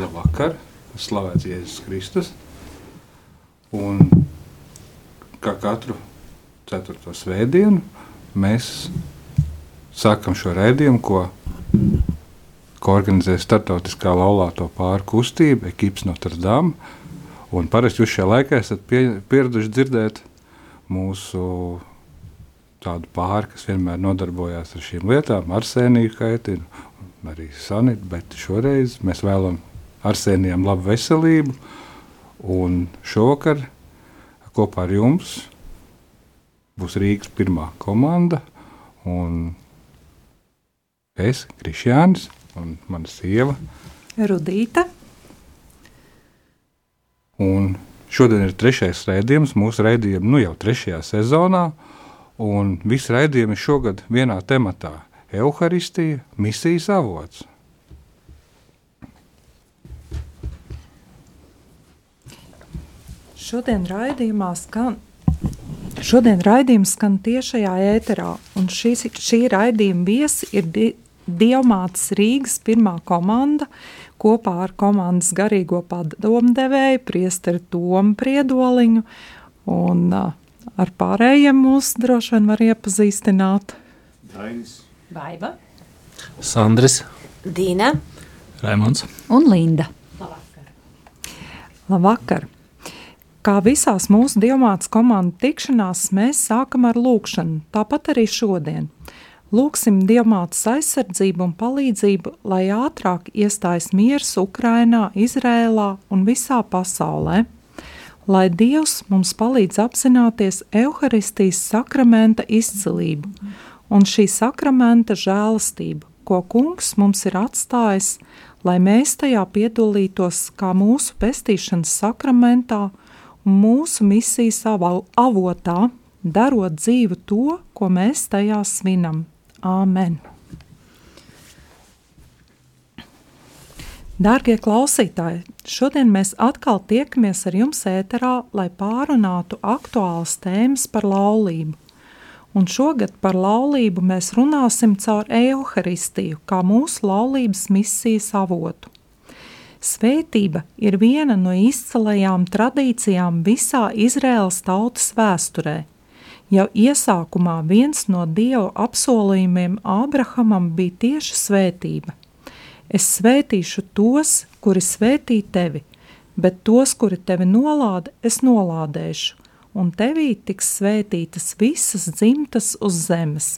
Labvakar, slavēts Jēzus Kristus. Un kā katru ceturto svētdienu mēs sākam šo rēdījumu, ko, ko organizē Startautiskā laulāto pāru kustība, ekips Notre Dame. Un parasti jūs šajā laikā esat pie, pieraduši dzirdēt mūsu tādu pāri, kas vienmēr nodarbojās ar šīm lietām, arsēniju kaitinu, arī sanitu, bet šoreiz mēs vēlamies Arsēnijam labu veselību. Un šovakar kopā ar jums būs Rīgas pirmā komanda. Un es, Krišjānis, un mana sieva Rudīta. Un šodien ir trešais raidījums, mūsu raidījuma nu jau trešajā sezonā. Un visi raidījumi šogad vienā tematā - Euharistija, misijas avots. Šodien raidījumā skan. Šodien raidījums skan tiešajā ēterā, un šīs, šī raidījuma viesi ir di Dievmātes Rīgas pirmā komanda kopā ar komandas garīgo padomdevēju priesteri Tomu Priedoliņu, un uh, ar pārējiem mūs droši vien var iepazīstināt. Dainis. Baiva. Sandris. Dīna. Raimons. Un Linda. Labvakar! Labvakar. Kā visās mūsu diamāts komandu tikšanās, mēs sākam ar lūkšanu, tāpat arī šodien. Lūksim diamātas aizsardzību un palīdzību, lai ātrāk iestājas miers Ukrainā, Izrēlā un visā pasaulē. Lai Dievs mums palīdz apzināties evaharistijas sakramenta izcilību un šī sakramenta žēlastību, ko kungs mums ir atstājis, lai mēs tajā piedalītos kā mūsu pestīšanas sakramentā, mūsu misijas avotā, darot dzīvu to, ko mēs tajā svinam. Āmen! Dārgie klausītāji, šodien mēs atkal tiekamies ar jums ēterā, lai pārunātu aktuālas tēmas par laulību. Un šogad par laulību mēs runāsim caur evaharistiju, kā mūsu laulības misijas avotu. Svētība ir viena no izcilajām tradīcijām visā Izraēlas tautas vēsturē. Jau iesākumā viens no Dieva apsolījumiem Ābrahamam bija tieši svētība. Es svētīšu tos, kuri svētī tevi, bet tos, kuri tevi nolāda, es nolādēšu, un tevī tiks svētītas visas dzimtas uz zemes.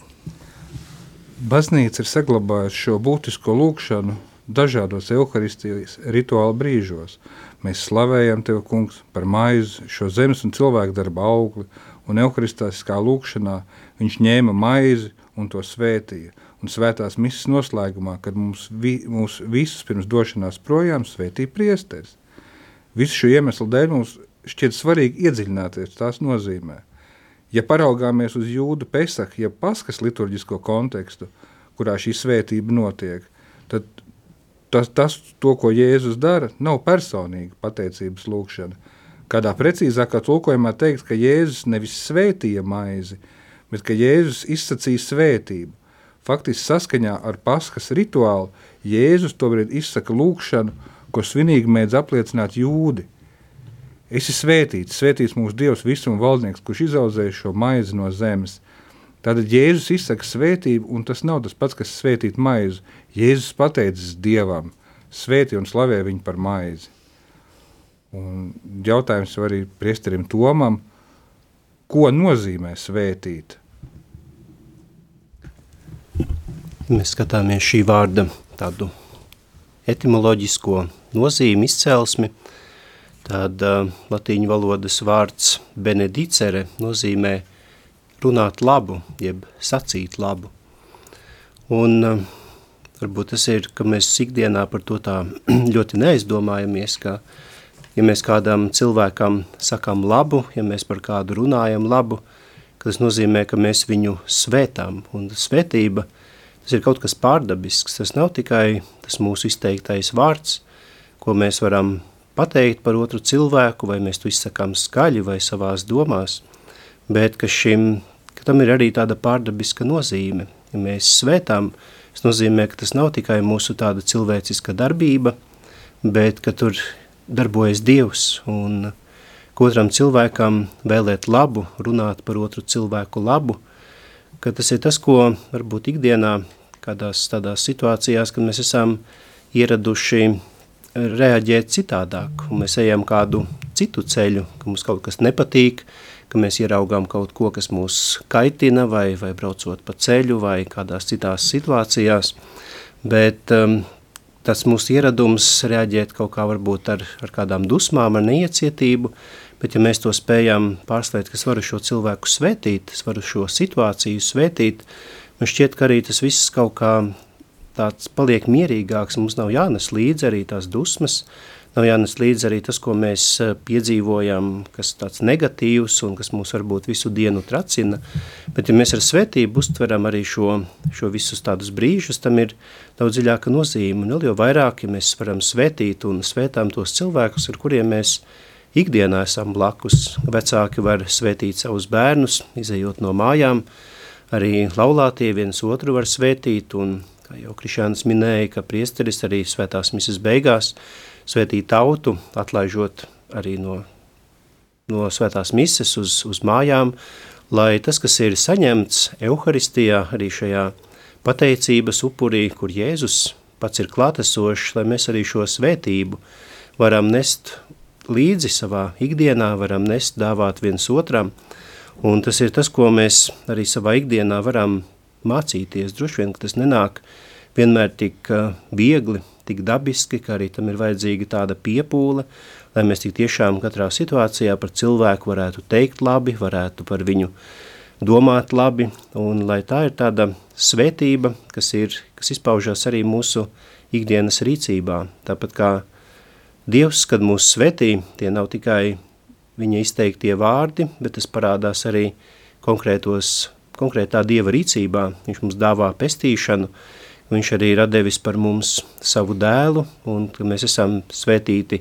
Baznīca ir saglabājusi šo būtisko lūkšanu dažādos evaharistijas rituāla brīžos. Mēs slavējam Tevi, Kungs, par maizi, šo zemes un cilvēku darba augli, un evaharistiskā lūkšanā viņš ņēma maizi un to svētīja. Un svētās misijas noslēgumā, kad mums, vi, mums visus pirms došanās projām svētīja priesteris. Visu šo iemeslu dēļ mums šķiet svarīgi iedziļināties tās nozīmē. Ja paraugāmies uz jūdu pesaku, ja paskas liturģisko kontekstu, kurā šī svētība notiek, tad tas, tas, to, ko Jēzus dara, nav personīga pateicības lūkšana. Kādā precīzākā tulkojumā teikt, ka Jēzus nevis svētīja maizi, bet ka Jēzus izsacīja svētību. Faktiski saskaņā ar paskas rituālu Jēzus tobrīd izsaka lūkšanu, ko svinīgi mēdz apliecināt jūdi. Es esmu svētīts, svētīts mūsu Dievs, visuma valdnieks, kurš izaudzēja šo maizi no zemes. Tātad Jēzus izsaka svētību, un tas nav tas pats, kas svētīt maizi. Jēzus pateicis Dievam, svētī un slavē viņu par maizi. Un jautājums arī priesterim Tomam, ko nozīmē svētīt? Mēs skatāmies šī vārda tādu etimoloģisko nozīmi, izcelsmi, tad uh, latīņu valodas vārds benedicere nozīmē runāt labu, jeb sacīt labu. Un uh, varbūt tas ir, ka mēs ikdienā par to tā ļoti neaizdomājamies, ka ja mēs kādam cilvēkam sakam labu, ja mēs par kādu runājam labu, tas nozīmē, ka mēs viņu svētām. Un svētība, tas ir kaut kas pārdabisks, tas nav tikai tas mūsu izteiktais vārds, ko mēs varam pateikt par otru cilvēku, vai mēs to izsakām skaļi vai savās domās, bet ka šim ka tam ir arī tāda pārdabiska nozīme. Ja mēs svētām, tas nozīmē, ka tas nav tikai mūsu tāda cilvēciska darbība, bet ka tur darbojas Dievs un otram cilvēkam vēlēt labu, runāt par otru cilvēku labu, ka tas ir tas, ko varbūt ikdienā kādās tādās situācijās, kad mēs esam ieraduši reaģēt citādāk, un mēs ejam kādu citu ceļu, ka mums kaut kas nepatīk, ka mēs ieraugām kaut ko, kas mūs kaitina, vai, vai braucot pa ceļu, vai kādās citās situācijās, bet um, tas mūsu ieradums reaģēt kaut kā varbūt ar, ar kādām dusmām, ar neiecietību, bet ja mēs to spējam pārslēt, ka es varu šo cilvēku svētīt, es varu šo situāciju svētīt, man šķiet, ka arī tas viss kaut kā tāds paliek mierīgāks, mums nav jānes līdzi arī tās dusmas, nav jānes līdzi arī tas, ko mēs eh, piedzīvojam, kas tāds negatīvs un kas mūs varbūt visu dienu tracina, bet ja mēs ar svētību uztveram arī šo, šo visus tādus brīžus, tam ir daudz dziļāka nozīme, un vēl jau vairāk, ja mēs varam svētīt un svētām tos cilvēkus, ar kuriem mēs ikdienā esam blakus, vecāki var svētīt savus bērnus, izējot no mājām, arī laulātie viens otru var svētīt, un kā jau Krišāns minēja, ka priesteris arī svētās misas beigās svētī tautu, atlaižot arī no, no svētās mises uz, uz mājām, lai tas, kas ir saņemts Euharistijā, arī šajā pateicības upurī, kur Jēzus pats ir klātesošs, lai mēs arī šo svētību varam nest līdzi savā ikdienā, varam nest dāvāt viens otram, un tas ir tas, ko mēs arī savā ikdienā varam mācīties. Droši vien, ka tas nenāk vienmēr tik viegli, tik dabiski, ka arī tam ir vajadzīga tāda piepūle, lai mēs tik tiešām katrā situācijā par cilvēku varētu teikt labi, varētu par viņu domāt labi, un lai tā ir tāda svētība, kas, ir, kas izpaužās arī mūsu ikdienas rīcībā. Tāpat kā Dievs, kad mūs svetī, tie nav tikai viņa izteiktie vārdi, bet tas parādās arī konkrētos, konkrētā Dieva rīcībā. Viņš mums dāvā pestīšanu, Viņš arī ir devis par mums savu dēlu, un ka mēs esam svētīti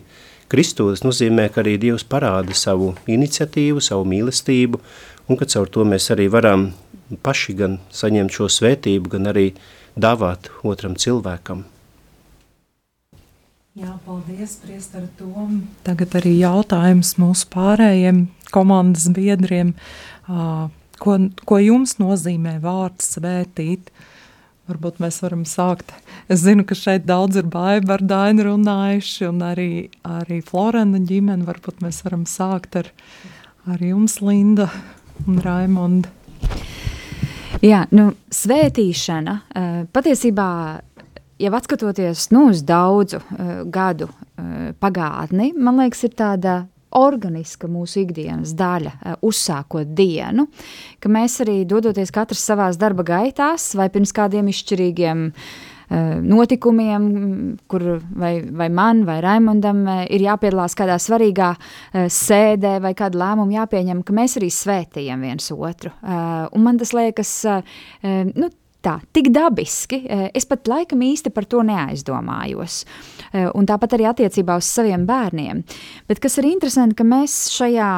Kristū. Tas nozīmē, ka arī Dievs parāda savu iniciatīvu, savu mīlestību, un ka caur to mēs arī varam paši gan saņemt šo svētību, gan arī dāvāt otram cilvēkam. Jā, paldies, Priester Tom. Tagad arī jautājums mūsu pārējiem komandas biedriem. Ko, ko jums nozīmē vārds svētīt? Uh, Varbūt mēs varam sākt. Es zinu, ka šeit daudz ir baiba ar Dainu runājuši, un arī, arī Florena ģimene. Varbūt mēs varam sākt ar, ar jums, Linda un Raimonda. Jā, nu, svētīšana eh, patiesībā, jau atskatoties nu, uz daudzu uh, gadu uh, pagātni, man liekas, ir tāda organiska mūsu ikdienas daļa, eh, uzsākot dienu, ka mēs arī dodoties katrs savās darba gaitās vai pirms kādiem izšķirīgiem eh, notikumiem, kur vai, vai man vai Raimondam eh, ir jāpiedalās kādā svarīgā sēdē vai kādu lēmumu jāpieņem, ka mēs arī svētījam viens otru. Un man tas liekas, nu, tā, tik dabiski, es pat laikam īsti par to neaizdomājos. Un tāpat arī attiecībā uz saviem bērniem. Bet kas ir interesanti, ka mēs šajā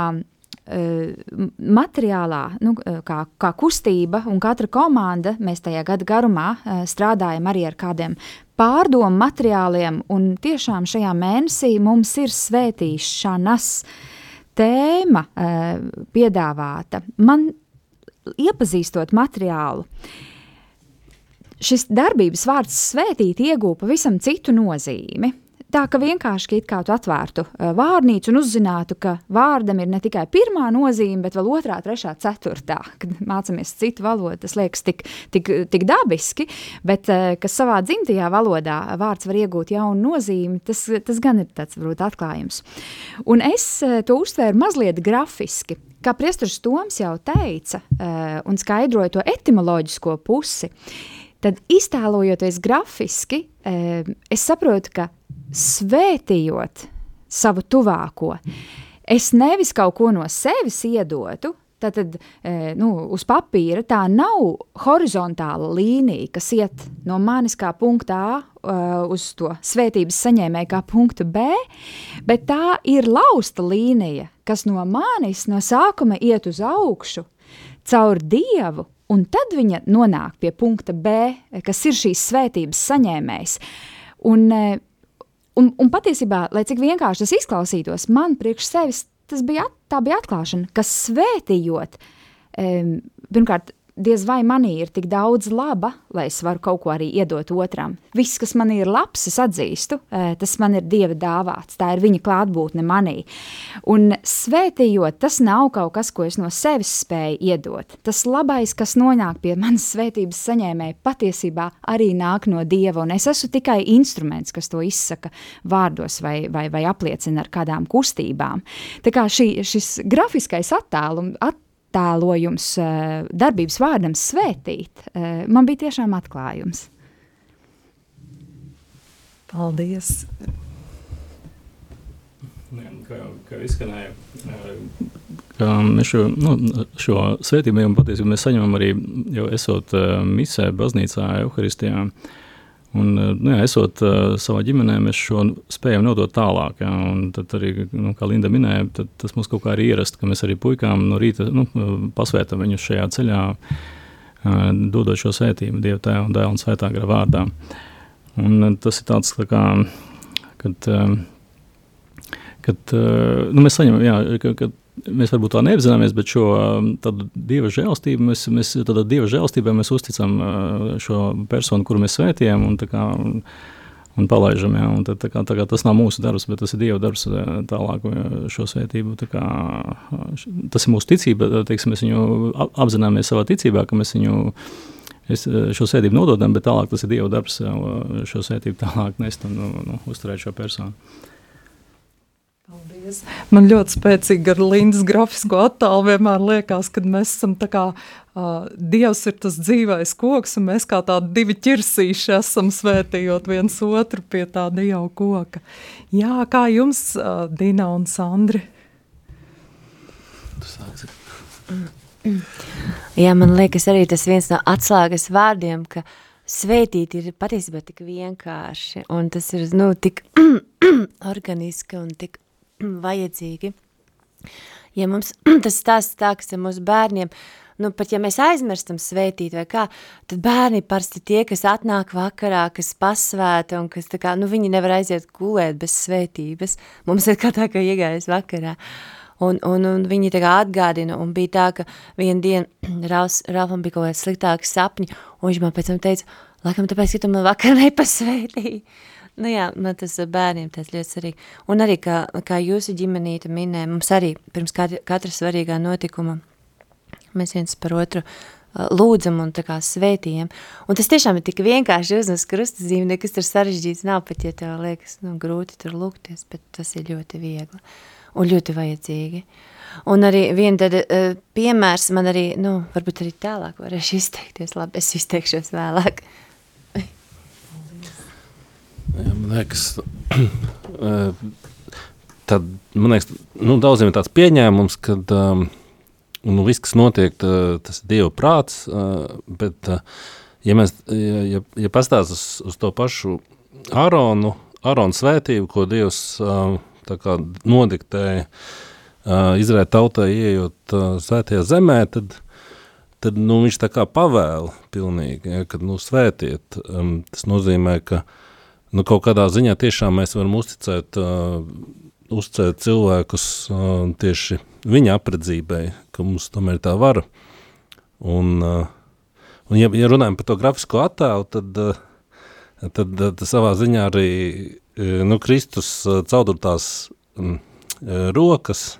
materiālā, nu, kā, kā kustība un katra komanda, mēs tajā gada garumā strādājam arī ar kādiem pārdomu materiāliem, un tiešām šajā mēnesī mums ir svētīšanas tēma piedāvāta. Man iepazīstot materiālu, uh, šis darbības vārds svētīt iegūta pavisam citu nozīmi. Tā ka vienkārši it kā tu atvērtu vārnīcu un uzzinātu, ka vārdam ir ne tikai pirmā nozīme, bet vēl otrā, trešā, ceturtā. Kad mācāmies citu valodu, tas liekas tik, tik, tik dabiski, bet kas savā dzimtajā valodā vārds var iegūt jaunu nozīmi, tas, tas gan ir tāds varbūt atklājums. Un es to uztvēru mazliet grafiski. Kā priesteris Toms jau teica un skaidroja to etimoloģisko pusi, tad iztēlojoties grafiski, es saprotu, ka svētījot savu tuvāko, es nevis kaut ko no sevis iedotu, Tātad nu, uz papīra tā nav horizontāla līnija, kas iet no manis kā punkta A uz to svētības saņēmēju kā punktu B, bet tā ir lausta līnija, kas no manis no sākuma iet uz augšu, caur Dievu un tad viņa nonāk pie punkta B, kas ir šīs svētības saņēmējs. Un, e, un, un patiesībā, lai cik vienkārši tas izklausītos, man priekš sevis tas bija, tā bija atklāšana, ka svētījot, um, pirmkārt, diez vai manī ir tik daudz laba, lai es varu kaut ko arī iedot otram. Viss, kas man ir labs, es atzīstu, tas man ir Dieva dāvāts, tā ir viņa klātbūtne manī. Un svētījot, tas nav kaut kas, ko es no sevis spēju iedot. Tas labais, kas nonāk pie manas svētības saņēmēja, patiesībā arī nāk no Dieva, un es esmu tikai instruments, kas to izsaka vārdos vai, vai, vai apliecina ar kādām kustībām. Tā kā šī, šis grafiskais attēlums, at, attēlojums eh, darbības vārdam svētīt, eh, man bija tiešām atklājums. Paldies! Kā jau, kā jau izskanēja, eh, ka mēs šo, nu, šo svētību patiesībā mēs saņemam arī jau esot misē, baznīcā, Euharistijā. Uh, Un, eh, nu, jā, esot uh, savā ģimenē, mēs šo spējam nodot tālāk. Un tad arī, nu, kā Linda minēja, tas mums kaut kā ir ierast, ka mēs arī puikām no rīta nu, pasvētam viņus šajā ceļā, uh, dodot šo svētību Dieva tēva un dēla un svētā gara vārdā. Un, uh, tas ir tāds, tā kā, kad, uh, kad uh, nu, mēs saņemam, jā, ka, kad mēs varbūt tā neapzināmies, bet šo um, dieva žēlstību mēs, mēs, dieva žēlstībai mēs uzticam uh, šo personu, kuru mēs svētījam. Un, kā, un, palaidām. Ja, un tad, tā kā, tā kā tas nav mūsu darbs, bet tas ir Dieva darbs uh, tālāk šo svētību. Tā kā, tas ir mūsu ticība, teiksim, mēs viņu apzināmies savā ticībā, ka mēs viņu es, uh, šo svētību nododam, bet tālāk tas ir Dieva darbs šo svētību tālāk nest un nu, nu, uzturēt šo personu. Paldies. Man ļoti spēcīgi ar Lindas grafisko attēlu vienmēr liekas, ka mēs esam tā kā uh, Dievs ir tas dzīvais koks, un mēs kā tādi divi ķirsīši esam svētījot viens otru pie tā Dieva koka. Jā, kā jums, uh, Dina un Sandri? Jā, man liekas arī tas viens no atslēgas vārdiem, ka svētīt ir patiesībā tik vienkārši, un tas ir, nu, tik organiski un tik vajadzīgi. Ja mums tas stāsts tā, kas ir mūsu bērniem, nu, pat ja mēs aizmirstam svētīt vai kā, tad bērni parasti tie, kas atnāk vakarā, kas pasvēta un kas tā kā, nu, viņi nevar aiziet gulēt bez svētības. Mums ir kā tā, ka iegājas vakarā. Un, un, un viņi tā kā atgādina, un bija tā, ka vienu dienu Ralfs, Ralfam bija kaut kāds sliktāks sapņi, un viņš man pēc tam teica, laikam tāpēc, ka tu man vakar nepasvētīji. Nu jā, man tas bērniem tas ļoti svarīgi. Un arī, kā, kā jūsu ģimenīte minēja, mums arī pirms katra, katra svarīgā notikuma mēs viens par otru lūdzam un tā kā svētījam. Un tas tiešām ir tik vienkārši uznes krustazīme, nekas tur sarežģīts nav, pat ja tev liekas nu, grūti tur lūgties, bet tas ir ļoti viegli un ļoti vajadzīgi. Un arī viena tad uh, piemērs man arī, nu, varbūt arī tālāk varēšu izteikties, labi, es izteikšos vēlāk. Jā, man liekas, eh, tad, man liekas nu, daudziem ir tāds pieņēmums, ka um, nu, viss, kas notiek, tā, tas ir Dieva prāts, uh, bet, uh, ja mēs ja, ja, ja pastāstām uz, uz to pašu Aronu, Aronu svētību, ko Dievs uh, kā, nodiktēja uh, Izraēla tautai, ieejot uh, svētajā zemē, tad, tad nu, viņš tā kā pavēla pilnīgi, ja, kad nu, svētiet. Um, tas nozīmē, ka uh, nu, kaut kādā ziņā tiešām mēs varam uzticēt, uh, uzticēt cilvēkus uh, tieši viņa apredzībai, ka mums tomēr tā vara. Un, uh, un ja, ja runājam par to grafisko attēlu, tad, uh, tad, tad savā ziņā arī uh, nu, Kristus uh, caudurtās um, rokas,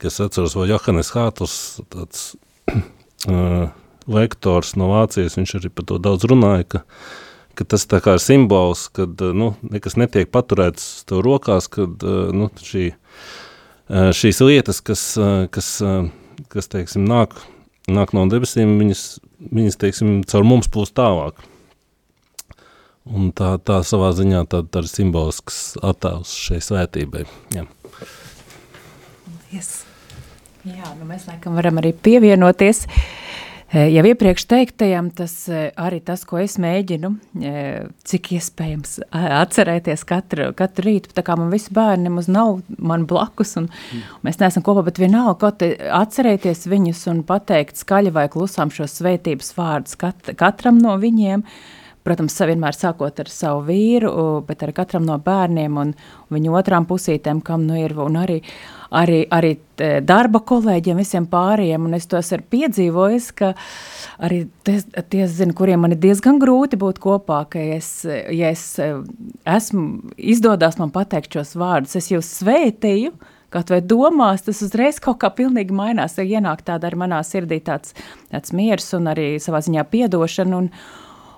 kas atceros vēl Johannes Hātus, tāds uh, lektors no Vācijas, viņš arī par to daudz runāja, ka uh, ka tas ir simbols, kad nu, nekas netiek paturēts tev rokās, kad nu, šī, šīs lietas, kas, kas, kas teiksim, nāk, nāk no debesīm, viņas, viņas teiksim, caur mums plūst tālāk. Un tā, tā savā ziņā tā, tā ir simbolisks attēls šai svētībai. Jā. Yes. Jā, nu mēs laikam varam arī pievienoties. Uh, Jau iepriekš teiktajam, tas arī tas, ko es mēģinu, cik iespējams atcerēties katru, katru rītu, tā kā man visi bērni nemaz nav man blakus, un mm. mēs neesam kopā, bet vienalga, kaut atcerēties viņus un pateikt skaļi vai klusām šos svētības vārdus kat, katram no viņiem, protams, vienmēr sākot ar savu vīru, bet ar katram no bērniem un, viņu otrām pusītēm, kam nu ir, un arī, arī, arī darba kolēģiem, visiem pārējiem, un es to esmu piedzīvojis, ka arī tie, tie zinu, kuriem man ir diezgan grūti būt kopā, ka es, ja es esmu, izdodas man pateikt šos vārdus, es jūs svētīju, kaut vai domās, tas uzreiz kaut kā pilnīgi mainās, ja ienāk tāda ar manā sirdī tāds, tāds miers un arī savā ziņā piedošana, un,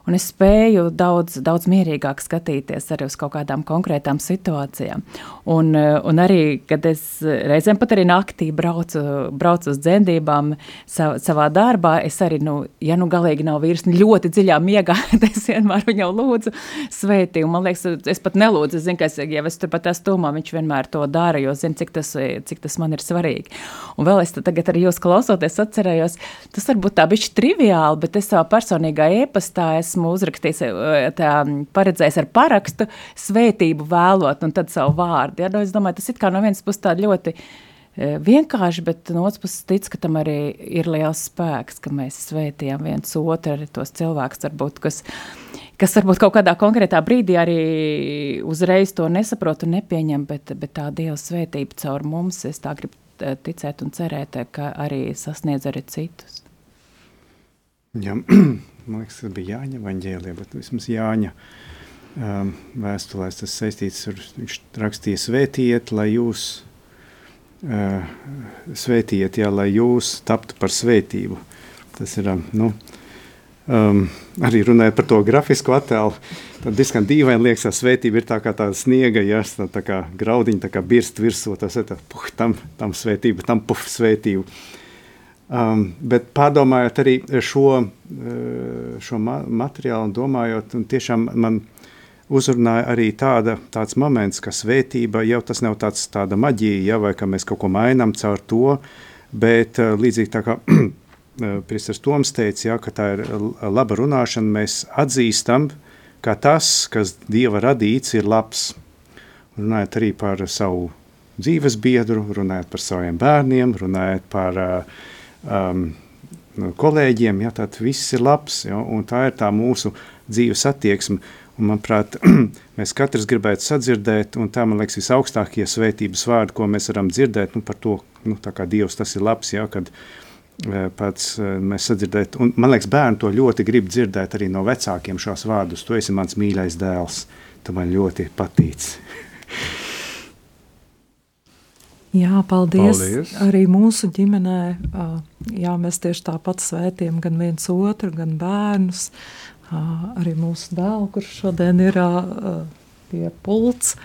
un es spēju daudz, daudz mierīgāk skatīties arī uz kaut kādām konkrētām situācijām. Un, un arī, kad es reizēm pat arī naktī braucu, braucu uz dzemdībām sav, savā darbā, es arī, nu, ja nu galīgi nav vīrs ļoti dziļā miegā, tad es vienmēr viņam lūdzu svētī. Un man liekas, es pat nelūdzu, es zinu, ka es, ja es tur pat esmu tomā, viņš vienmēr to dara, jo zinu, cik tas, cik tas man ir svarīgi. Un vēl es tagad arī jūs klausoties atcerējos, tas varbūt tā bišķi triviāli, bet es savā personīgā ēpastā esmu esmu uzrakstījis, eh, tā, paredzējis ar parakstu, svētību vēlot, un tad savu vārdu. Ja? Nu, es domāju, tas ir kā no vienas puses tā ļoti eh, vienkārši, bet no otras puses tic, ka tam arī ir liels spēks, ka mēs svētījām viens otru, arī tos cilvēkus, varbūt, kas, kas varbūt kaut kādā konkrētā brīdī arī uzreiz to nesaprot un nepieņem, bet, bet tā Dieva svētība caur mums, es tā gribu eh, ticēt un cerēt, ka arī sasniedz arī citus. Jā, man liekas, tas bija Jāņa vaņģēlija, bet vismaz Jāņa um, vēstulēs tas saistīts ar, viņš rakstīja svētiet, lai jūs uh, svētiet, jā, lai jūs taptu par svētību. Tas ir, um, nu, um, arī runājot par to grafisko attēlu, tad diezgan dīvaini liekas, ka svētība ir tā kā tāda sniega, ja, tā, tā kā graudiņa, tā kā birst virsū, tas ir tā, puh, tam, tam svētība, tam puf svētību. Uh, Um, bet pārdomājot arī šo, uh, šo ma materiālu domājot, un tiešām man uzrunāja arī tāda, tāds moments, ka svētība jau tas nav tāds, tāda maģija, ja, vai ka mēs kaut ko mainām caur to, bet uh, līdzīgi tā kā uh, Pristers Toms teica, ja, ka tā ir laba runāšana, mēs atzīstam, ka tas, kas Dieva radīts, ir labs. Runājot arī par savu dzīves biedru, runājot par saviem bērniem, runājot par uh, um, kolēģiem, ja, tad viss ir labs, ja, un tā ir tā mūsu dzīves attieksme. Un, manuprāt, mēs katrs gribētu sadzirdēt, un tā, man liekas, visaugstākie svētības vārdi, ko mēs varam dzirdēt, nu, par to, nu, tā kā Dievs tas ir labs, ja, kad eh, pats eh, mēs sadzirdēt, un man liekas, bērni to ļoti grib dzirdēt arī no vecākiem šos vārdus, tu esi mans mīļais dēls, tu man ļoti patīc. Jā, paldies. paldies. Arī mūsu ģimenē, jā, mēs tieši tāpat svētījam gan viens otru, gan bērnus. Arī mūsu dēlu, kurš šodien ir pie pults.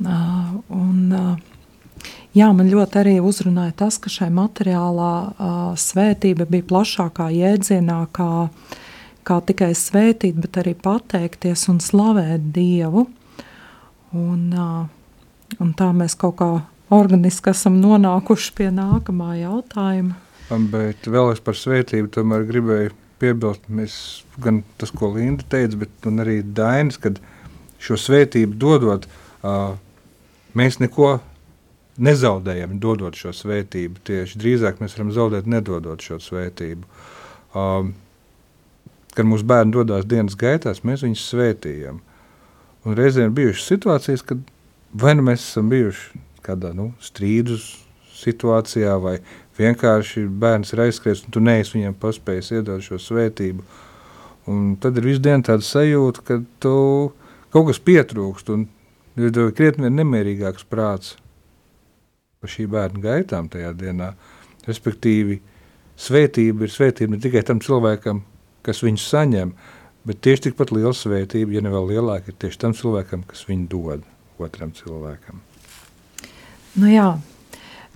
Un, jā, man ļoti arī uzrunāja tas, ka šai materiālā svētība bija plašākā jēdzienā, kā, kā tikai svētīt, bet arī pateikties un slavēt Dievu. Un, un tā mēs kaut kā organiski esam nonākuši pie nākamā jautājuma. Bet vēl es par svētību tomēr gribēju piebilst, mēs, gan tas, ko Linda teica, bet arī Dainis, kad šo svētību dodot, uh, mēs neko nezaudējam, dodot šo svētību. Tieši drīzāk mēs varam zaudēt, nedodot šo svētību. Um, kad mūsu bērni dodas dienas gaitās, mēs viņus svētījam. Un reizēm ir bijušas situācijas, kad vai nu mēs esam bijuši kādā nu, strīdus situācijā, vai vienkārši bērns ir aizskries, un tu neesi viņam paspējis iedot šo svētību. Un tad ir visu dienu tāda sajūta, ka tu kaut kas pietrūkst, un ir krietni nemierīgāks prāts par šī bērna gaitām tajā dienā. Respektīvi, svētība ir svētība ne tikai tam cilvēkam, kas viņu saņem, bet tieši tikpat liela svētība, ja ne vēl lielāka, ir tieši tam cilvēkam, kas viņu dod otram cilvēkam. Nu jā,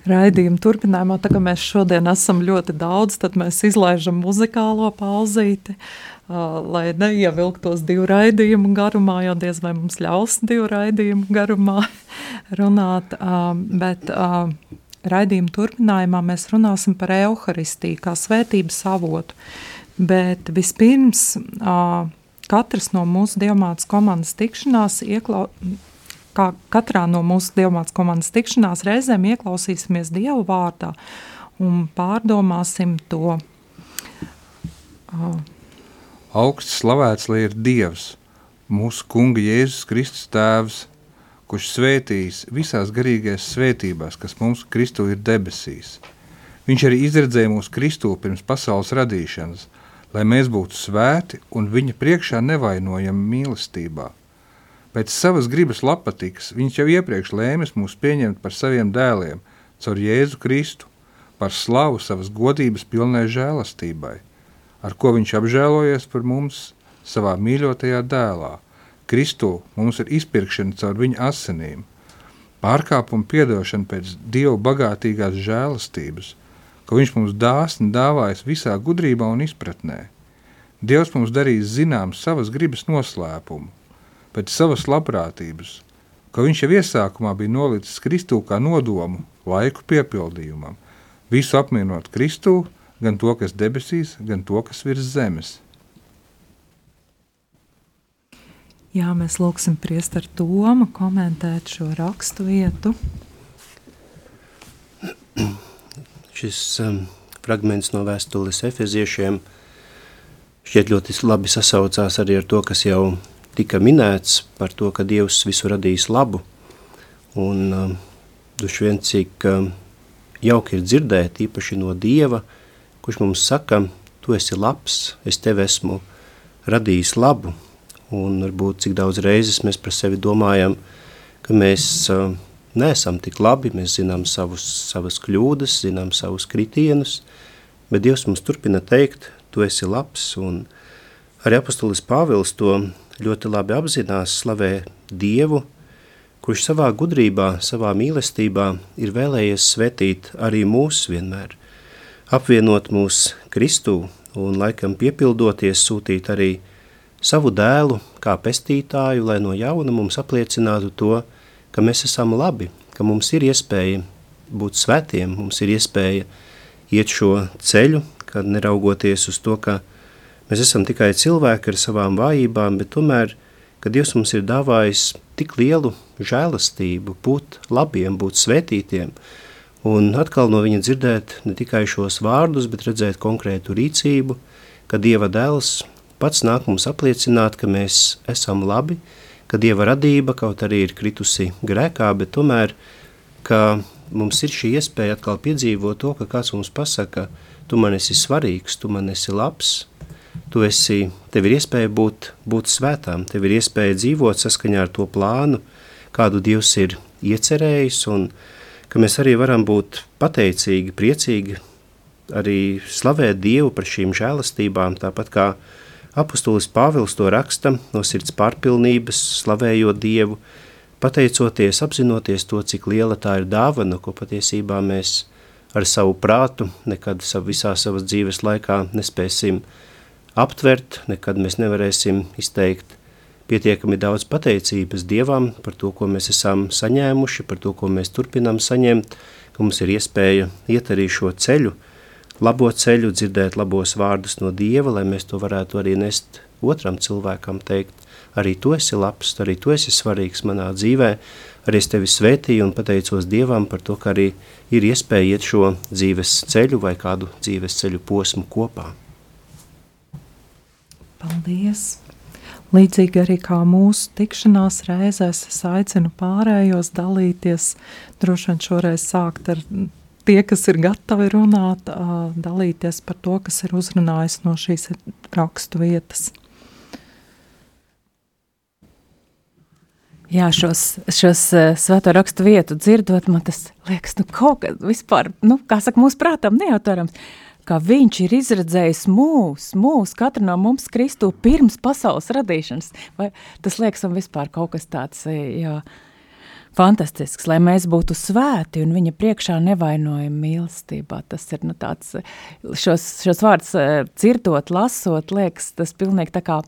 raidījuma turpinājumā, tā kā mēs šodien esam ļoti daudz, tad mēs izlaižam muzikālo pauzīti, uh, lai neievilktos divu raidījumu garumā, jo diez vai mums ļaus divu raidījumu garumā runāt, uh, bet uh, raidījuma turpinājumā mēs runāsim par euharistiju kā svētības avotu. Bet vispirms uh, katrs no mūsu dievmātas komandas tikšanās ieklau, kā katrā no mūsu dievmātes komandas tikšanās reizēm ieklausīsimies Dievu vārdā un pārdomāsim to uh, Augsts slavēts lai ir Dievs, mūsu Kunga Jēzus Kristus Tēvs, kurš svētījis visās garīgajās svētībās, kas mums Kristu ir debesīs. Viņš arī izredzēja mūsu Kristu pirms pasaules radīšanas, lai mēs būtu svēti un viņa priekšā nevainojami mīlestībā. Pēc savas gribas lapatikas viņš jau iepriekš lēmis mūs pieņemt par saviem dēliem, caur Jēzu Kristu, par slavu savas godības pilnai žēlastībai, ar ko viņš apžēlojies par mums savā mīļotajā dēlā. Kristū mums ir izpirkšana caur viņa asinīm, pārkāpuma piedošana pēc Dieva bagātīgās žēlastības, ko viņš mums dāsni dāvājas visā gudrībā un izpratnē. Dievs mums darīs zinām savas gribas noslēpumu, pēc savas labprātības, ka viņš jau iesākumā bija nolicis Kristū kā nodomu laiku piepildījumam, visu apmienot Kristū, gan to, kas debesīs, gan to, kas virs zemes – Jā, mēs lūgsim priesteru Tomu komentēt šo rakstu vietu. Šis um, fragments no vēstules efeziešiem šķiet ļoti labi sasaucās arī ar to, kas jau tika minēts par to, ka Dievs visu radījis labu. Un um, duši vien cik um, jauki ir dzirdēt, īpaši no Dieva, kurš mums saka, tu esi labs, es tevi esmu radījis labu, Un varbūt cik daudz reizes mēs par sevi domājam, ka mēs uh, neesam tik labi, mēs zinām savus, savas kļūdas, zinām savus kritienus, bet Dievs mums turpina teikt, tu esi labs, un arī apostolis Pāvils to ļoti labi apzinās, slavē Dievu, kurš savā gudrībā, savā mīlestībā ir vēlējies svetīt arī mūs vienmēr, apvienot mūs Kristū un laikam piepildoties sūtīt arī savu dēlu kā pestītāju, lai no jauna mums apliecinātu to, ka mēs esam labi, ka mums ir iespēja būt svētiem, mums ir iespēja iet šo ceļu, kad neraugoties uz to, ka mēs esam tikai cilvēki ar savām vājībām, bet tomēr, ka Dievs mums ir dāvājis tik lielu žēlastību, būt labiem, būt svētītiem, un atkal no viņa dzirdēt ne tikai šos vārdus, bet redzēt konkrētu rīcību, ka Dieva dēls pats nāk mums apliecināt, ka mēs esam labi, ka Dieva radība kaut arī ir kritusi grēkā, bet tomēr, ka mums ir šī iespēja atkal piedzīvot to, ka kāds mums pasaka, tu man esi svarīgs, tu man esi labs, tu esi, tev ir iespēja būt, būt svētām, tev ir iespēja dzīvot saskaņā ar to plānu, kādu Dievs ir iecerējis, un ka mēs arī varam būt pateicīgi, priecīgi, arī slavēt Dievu par šīm žēlastībām, tāpat kā Apostolis Pāvils to raksta no sirds pārpilnības, slavējot Dievu, pateicoties, apzinoties to, cik liela tā ir dāvana, ko patiesībā mēs ar savu prātu nekad sav, visā savas dzīves laikā nespēsim aptvert, nekad mēs nevarēsim izteikt pietiekami daudz pateicības Dievam par to, ko mēs esam saņēmuši, par to, ko mēs turpinām saņemt, ka mums ir iespēja iet arī šo ceļu, labo ceļu, dzirdēt labos vārdus no Dieva, lai mēs to varētu arī nest otram cilvēkam teikt, arī tu esi labs, arī tu esi svarīgs manā dzīvē, arī es tevi svētīju un pateicos Dievam par to, ka arī ir iespēja iet šo dzīves ceļu vai kādu dzīves ceļu posmu kopā. Paldies! Līdzīgi arī kā mūsu tikšanās reizēs, es aicinu pārējos dalīties, droši vien šoreiz sākt ar tie, kas ir gatavi runāt, dalīties par to, kas ir uzrunājis no šīs rakstu vietas. Jā, šos, šos svēto rakstu vietu dzirdot, man tas liekas, nu kaut kas vispār, nu, kā saka, mūsu prātam neautorams, ka viņš ir izredzējis mūs, mūs, katru no mums Kristu pirms pasaules radīšanas. Vai tas liekas man vispār kaut kas tāds, jā, uh, fantastisks, lai mēs būtu svēti un viņa priekšā nevainojam mīlestībā. Tas ir nu, tāds, šos, šos vārdus eh, dzirdot, lasot, liekas, tas pilnīgi tā kā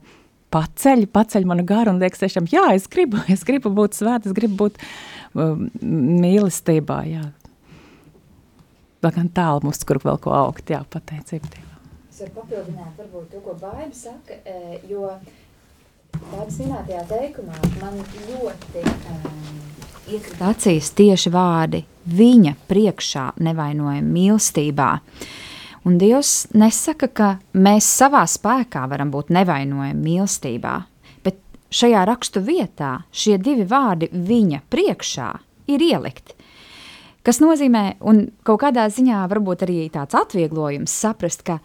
paceļ, paceļ manu garu un liekas tiešām, jā, es gribu, es gribu būt svēta, es gribu būt um, mīlestībā, jā. Vēl gan tālu mums, kur vēl ko augt, jā, pateicība Dievam. Es varu papildināt varbūt to, ko Baiba saka, eh, jo Baiba minētajā teikumā man ļoti um, iekrita acīs tieši vārdi viņa priekšā nevainojama mīlestībā. Un Dievs nesaka, ka mēs savā spēkā varam būt nevainojami mīlestībā, bet šajā rakstu vietā šie divi vārdi viņa priekšā ir ielikti. Tas nozīmē, un kaut kādā ziņā varbūt arī tāds atvieglojums saprast, ka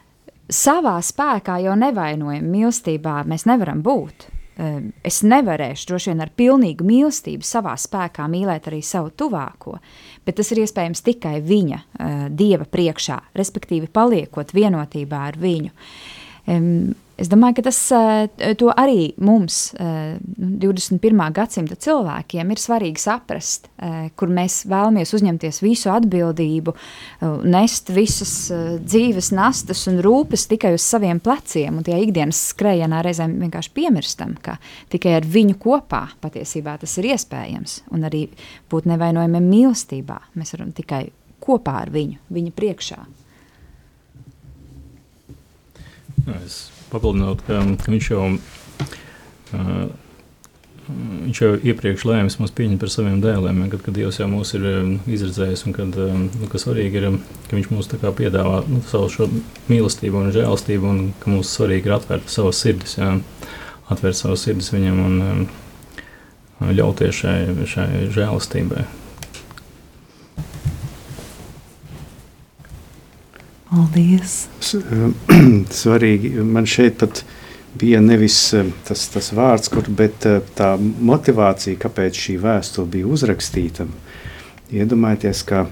savā spēkā jau nevainojam mīlestībā mēs nevaram būt. Ehm, es nevarēšu droši vien ar pilnīgu mīlestību savā spēkā mīlēt arī savu tuvāko, bet tas ir iespējams tikai viņa, uh, dieva priekšā, respektīvi paliekot vienotībā ar viņu. Es domāju, ka tas uh, arī mums, uh, 21. gadsimta cilvēkiem, ir svarīgi saprast, uh, kur mēs vēlamies uzņemties visu atbildību, nest visas dzīves nastas un rūpes tikai uz saviem pleciem. Un tie ikdienas skrējienā reizēm vienkārši piemirstam, ka tikai ar viņu kopā patiesībā tas ir iespējams. Un arī būt nevainojamiem mīlestībā. Mēs varam tikai kopā ar viņu, viņa priekšā. Es papildinot, ka, ka viņš jau. Uh, Viņš jau iepriekš lēma mums pieņemt par saviem dēliem, kad, kad Dievs jau mūs ir izredzējis, un kad, nu, kas svarīgi ir, ka Viņš mums piedāvā nu, savu mīlestību un žēlastību, un ka mums svarīgi ir atvērt savas sirdis, jā, atvērt savas sirdis Viņam un um, ļauties šai, šai žēlastībai. Paldies! Svarīgi, man šeit pat bija nevis eh, tas, tas vārds, kur, bet eh, tā motivācija, kāpēc šī vēstule bija uzrakstīta. Iedomājieties, ka,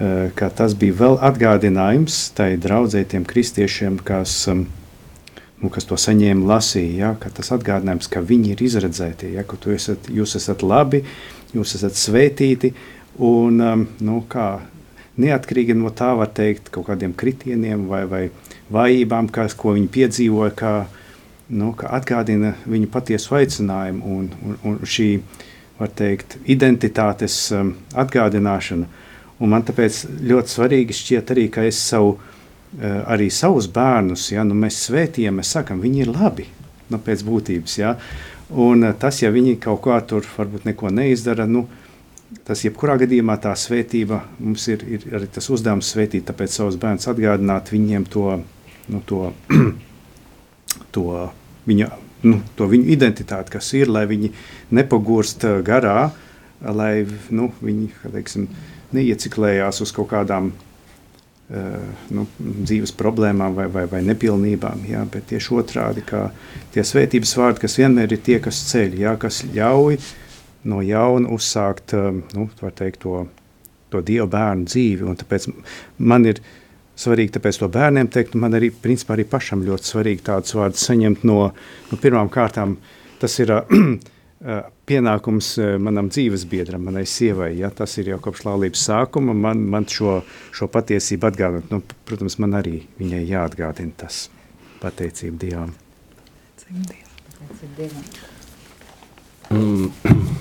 eh, ka tas bija vēl atgādinājums tai draudzē tiem kristiešiem, kas, nu, kas to saņēma lasīja, ja, ka tas atgādinājums, ka viņi ir izredzēti, ja, ka esat, jūs esat labi, jūs esat svētīti, un nu, kā neatkarīgi no tā, var teikt, kaut kādiem kritieniem vai, vai vājībām, kas, ko viņi piedzīvoja, kā, nu, kā atgādina viņu patiesu aicinājumu un, un, un šī, var teikt, identitātes um, atgādināšana. Un man tāpēc ļoti svarīgi šķiet arī, ka es savu, uh, arī savus bērnus, ja, nu, mēs svētījam, mēs sakam, viņi ir labi, nu, pēc būtības, ja, un uh, tas, ja viņi kaut kā tur varbūt neko neizdara, nu, uh, tas jebkurā gadījumā tā svētība mums ir, ir arī tas uzdevums svētīt, tāpēc savus bērnus atgādināt viņiem to, nu, to, to, viņa, nu, to viņu identitāti, kas ir, lai viņi nepagurst garā, lai nu, viņi, teiksim, neieciklējās uz kaut kādām uh, nu, dzīves problēmām vai, vai, vai nepilnībām, jā, bet tieši otrādi, kā tie svētības vārdi, kas vienmēr ir tie, kas ceļ, jā, kas ļauj uh, no jauna uzsākt um, nu, teikt, to, to dievu bērnu dzīvi. Un tāpēc man ir svarīgi tāpēc to bērniem teikt, un man arī, principā, arī pašam ļoti svarīgi tādus vārdus saņemt no, no pirmām kārtām. Tas ir uh, pienākums uh, manam dzīvesbiedram, manai sievai. Ja? Tas ir jau kopš laulības sākuma. Man, man šo, šo patiesību atgādināt, nu, protams, man arī viņai jāatgādina tas pateicību Dievam. Pateicību Dievam. Mm,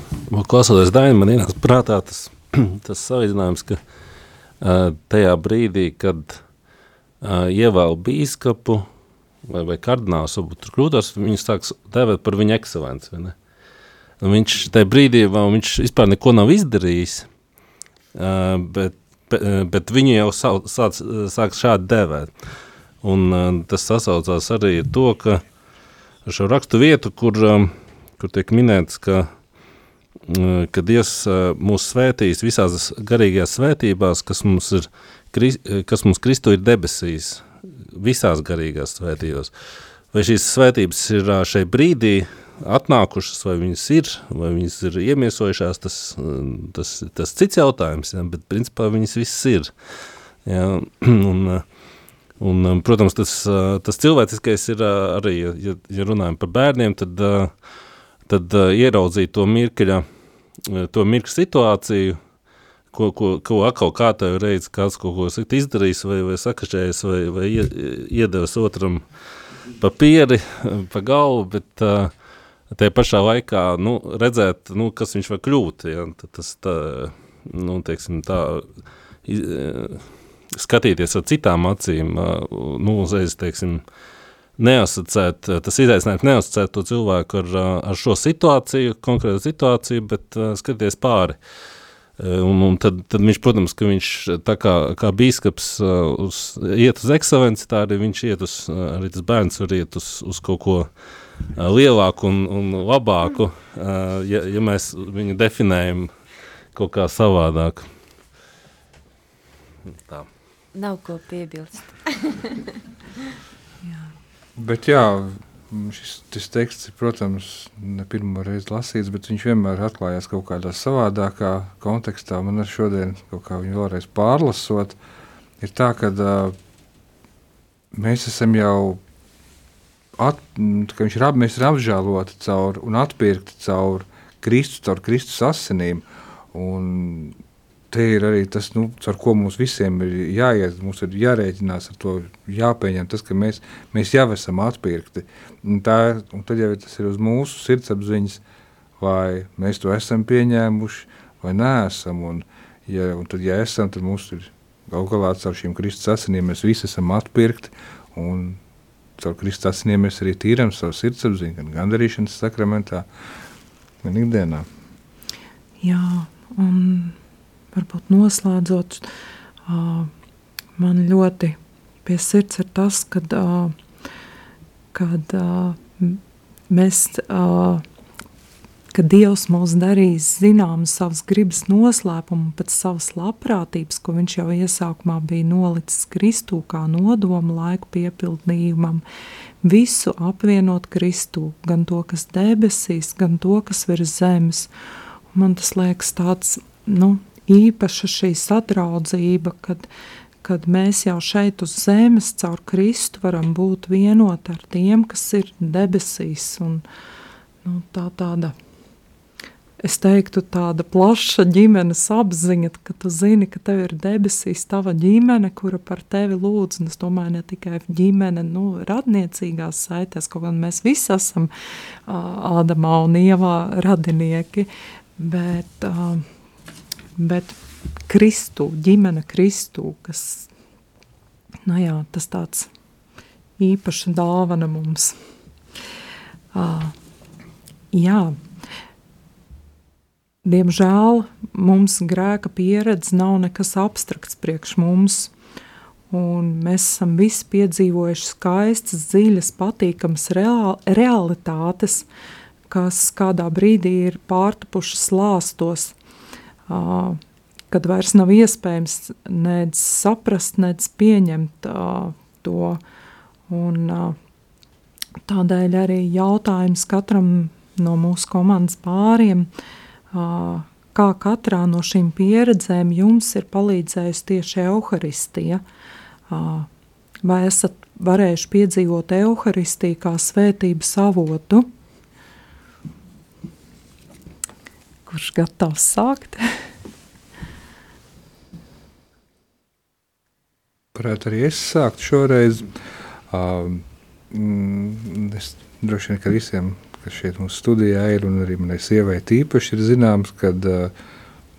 klausoties Dainu, man ienāca prātā tas, tas salīdzinājums, ka uh, tajā brīdī, kad uh, ievēl bīskapu vai, vai kardināls, varbūt tur krūtās, viņu sāks dēvēt par viņu ekscelenci, viņš tajā brīdī, viņš vispār neko nav izdarījis, uh, bet, bet, bet viņu jau sāc, sāc, sāk šādi dēvēt. Un uh, tas sasaucās arī ar to, ka šo rakstu vietu, kur um, kur tiek minēts, ka, mm, ka Dievs mūs svētīs visās garīgajās svētībās, kas mums, ir, kas mums Kristu ir debesīs, visās garīgās svētībās. Vai šīs svētības ir šai brīdī atnākušas, vai viņas ir, vai viņas ir iemiesojušās, tas, tas, tas cits jautājums, ja, bet principā viņas visas ir. Ja, un, un, protams, tas, tas cilvēciskais ir arī, ja, ja runājam par bērniem, tad uh, tad uh, ieraudzīt to mirkļa, uh, to mirkļa situāciju, ko, ko, ko atkal kārtēju reizi kāds kaut ko izdarījis vai, vai sakašējis vai, vai iedevis otram pa pieri, pa galvu, bet uh, tajā pašā laikā nu, redzēt, nu, kas viņš var kļūt. Ja, tas tā, nu, teiksim, tā, iz, skatīties ar citām acīm, nu, uzreiz, teiksim, uh, neasociēt, tas izaicinājums neasociēt to cilvēku ar, ar šo situāciju, konkrētu situāciju, bet uh, skatīties pāri. Un, un tad, tad viņš, protams, ka viņš tā kā, kā bīskaps uz, iet uz ekscelenci, tā arī viņš iet uz, arī tas bērns var iet uz, uz kaut ko lielāku un, un labāku, ja, ja mēs viņu definējam kaut kā savādāk. Tā. Nav ko piebilst. Bet jā, šis, šis teksts, protams, ne pirmo reizi lasīts, bet viņš vienmēr atklājās kaut kādā savādākā kontekstā. Man ar šodien kaut kā viņu vēlreiz pārlasot, ir tā, ka uh, mēs esam jau, at, ka viņš ir, ap, mēs ir apžēloti caur un atpirkti caur Kristus, caur Kristus asinīm. Un te ir arī tas, nu, ar ko mums visiem ir jāiet. Mums ir jārēķinās ar to, jāpieņem tas, ka mēs, mēs jau esam atpirkti. Un tā, un tad jau tas ir uz mūsu sirdsapziņas, vai mēs to esam pieņēmuši vai neesam. Un, ja, un tad, ja esam, tad mums ir galu galā caur šīm Kristus asinīm mēs visi esam atpirkti. Un caur Kristus asinīm mēs arī tīram savu sirdsapziņu, gan gandarīšanas sakramentā, gan ikdienā. Jā, un varbūt noslēdzot, man ļoti pie sirds ir tas, kad, kad mēs, kad Dievs mūs darīs zinām savas gribas noslēpumu pēc savas labprātības, ko viņš jau iesākumā bija nolicis Kristū kā nodomu laiku piepildījumam, visu apvienot Kristū, gan to, kas debesīs, gan to, kas virs zemes. Man tas liekas tāds, nu, īpaša šī sadraudzība, kad, kad mēs jau šeit uz zemes caur Kristu varam būt vienoti ar tiem, kas ir debesīs. Un, nu, tā tāda, es teiktu, tāda plaša ģimenes apziņa, ka tu zini, ka tev ir debesīs tava ģimene, kura par tevi lūdz, un es domāju, ne tikai ģimene, nu, radniecīgās saitēs, kaut gan mēs visi esam uh, Ādamā un Ievā radinieki, bet uh, bet Kristu, ģimene Kristu, kas, nu jā, tas tāds īpaša dāvana mums. Uh, jā, diemžēl mums grēka pieredze nav nekas abstrakts priekš mums, un mēs esam visi piedzīvojuši skaistas, dziļas, patīkamas real, realitātes, kas kādā brīdī ir pārtapušas lāstos – kad vairs nav iespējams nedz saprast, nedz pieņemt to. Un, tādēļ arī jautājums katram no mūsu komandas pāriem, kā katrā no šīm pieredzēm jums ir palīdzējusi tieši evaharistija. Vai esat varējuši piedzīvot evaharistiju kā svētības avotu? Kurš gatavs sākt? Varētu arī es sākt šoreiz. Uh, es droši vien, ka visiem, kas šeit mums studijā ir, un arī manai sievai tīpaši ir zināms, ka uh,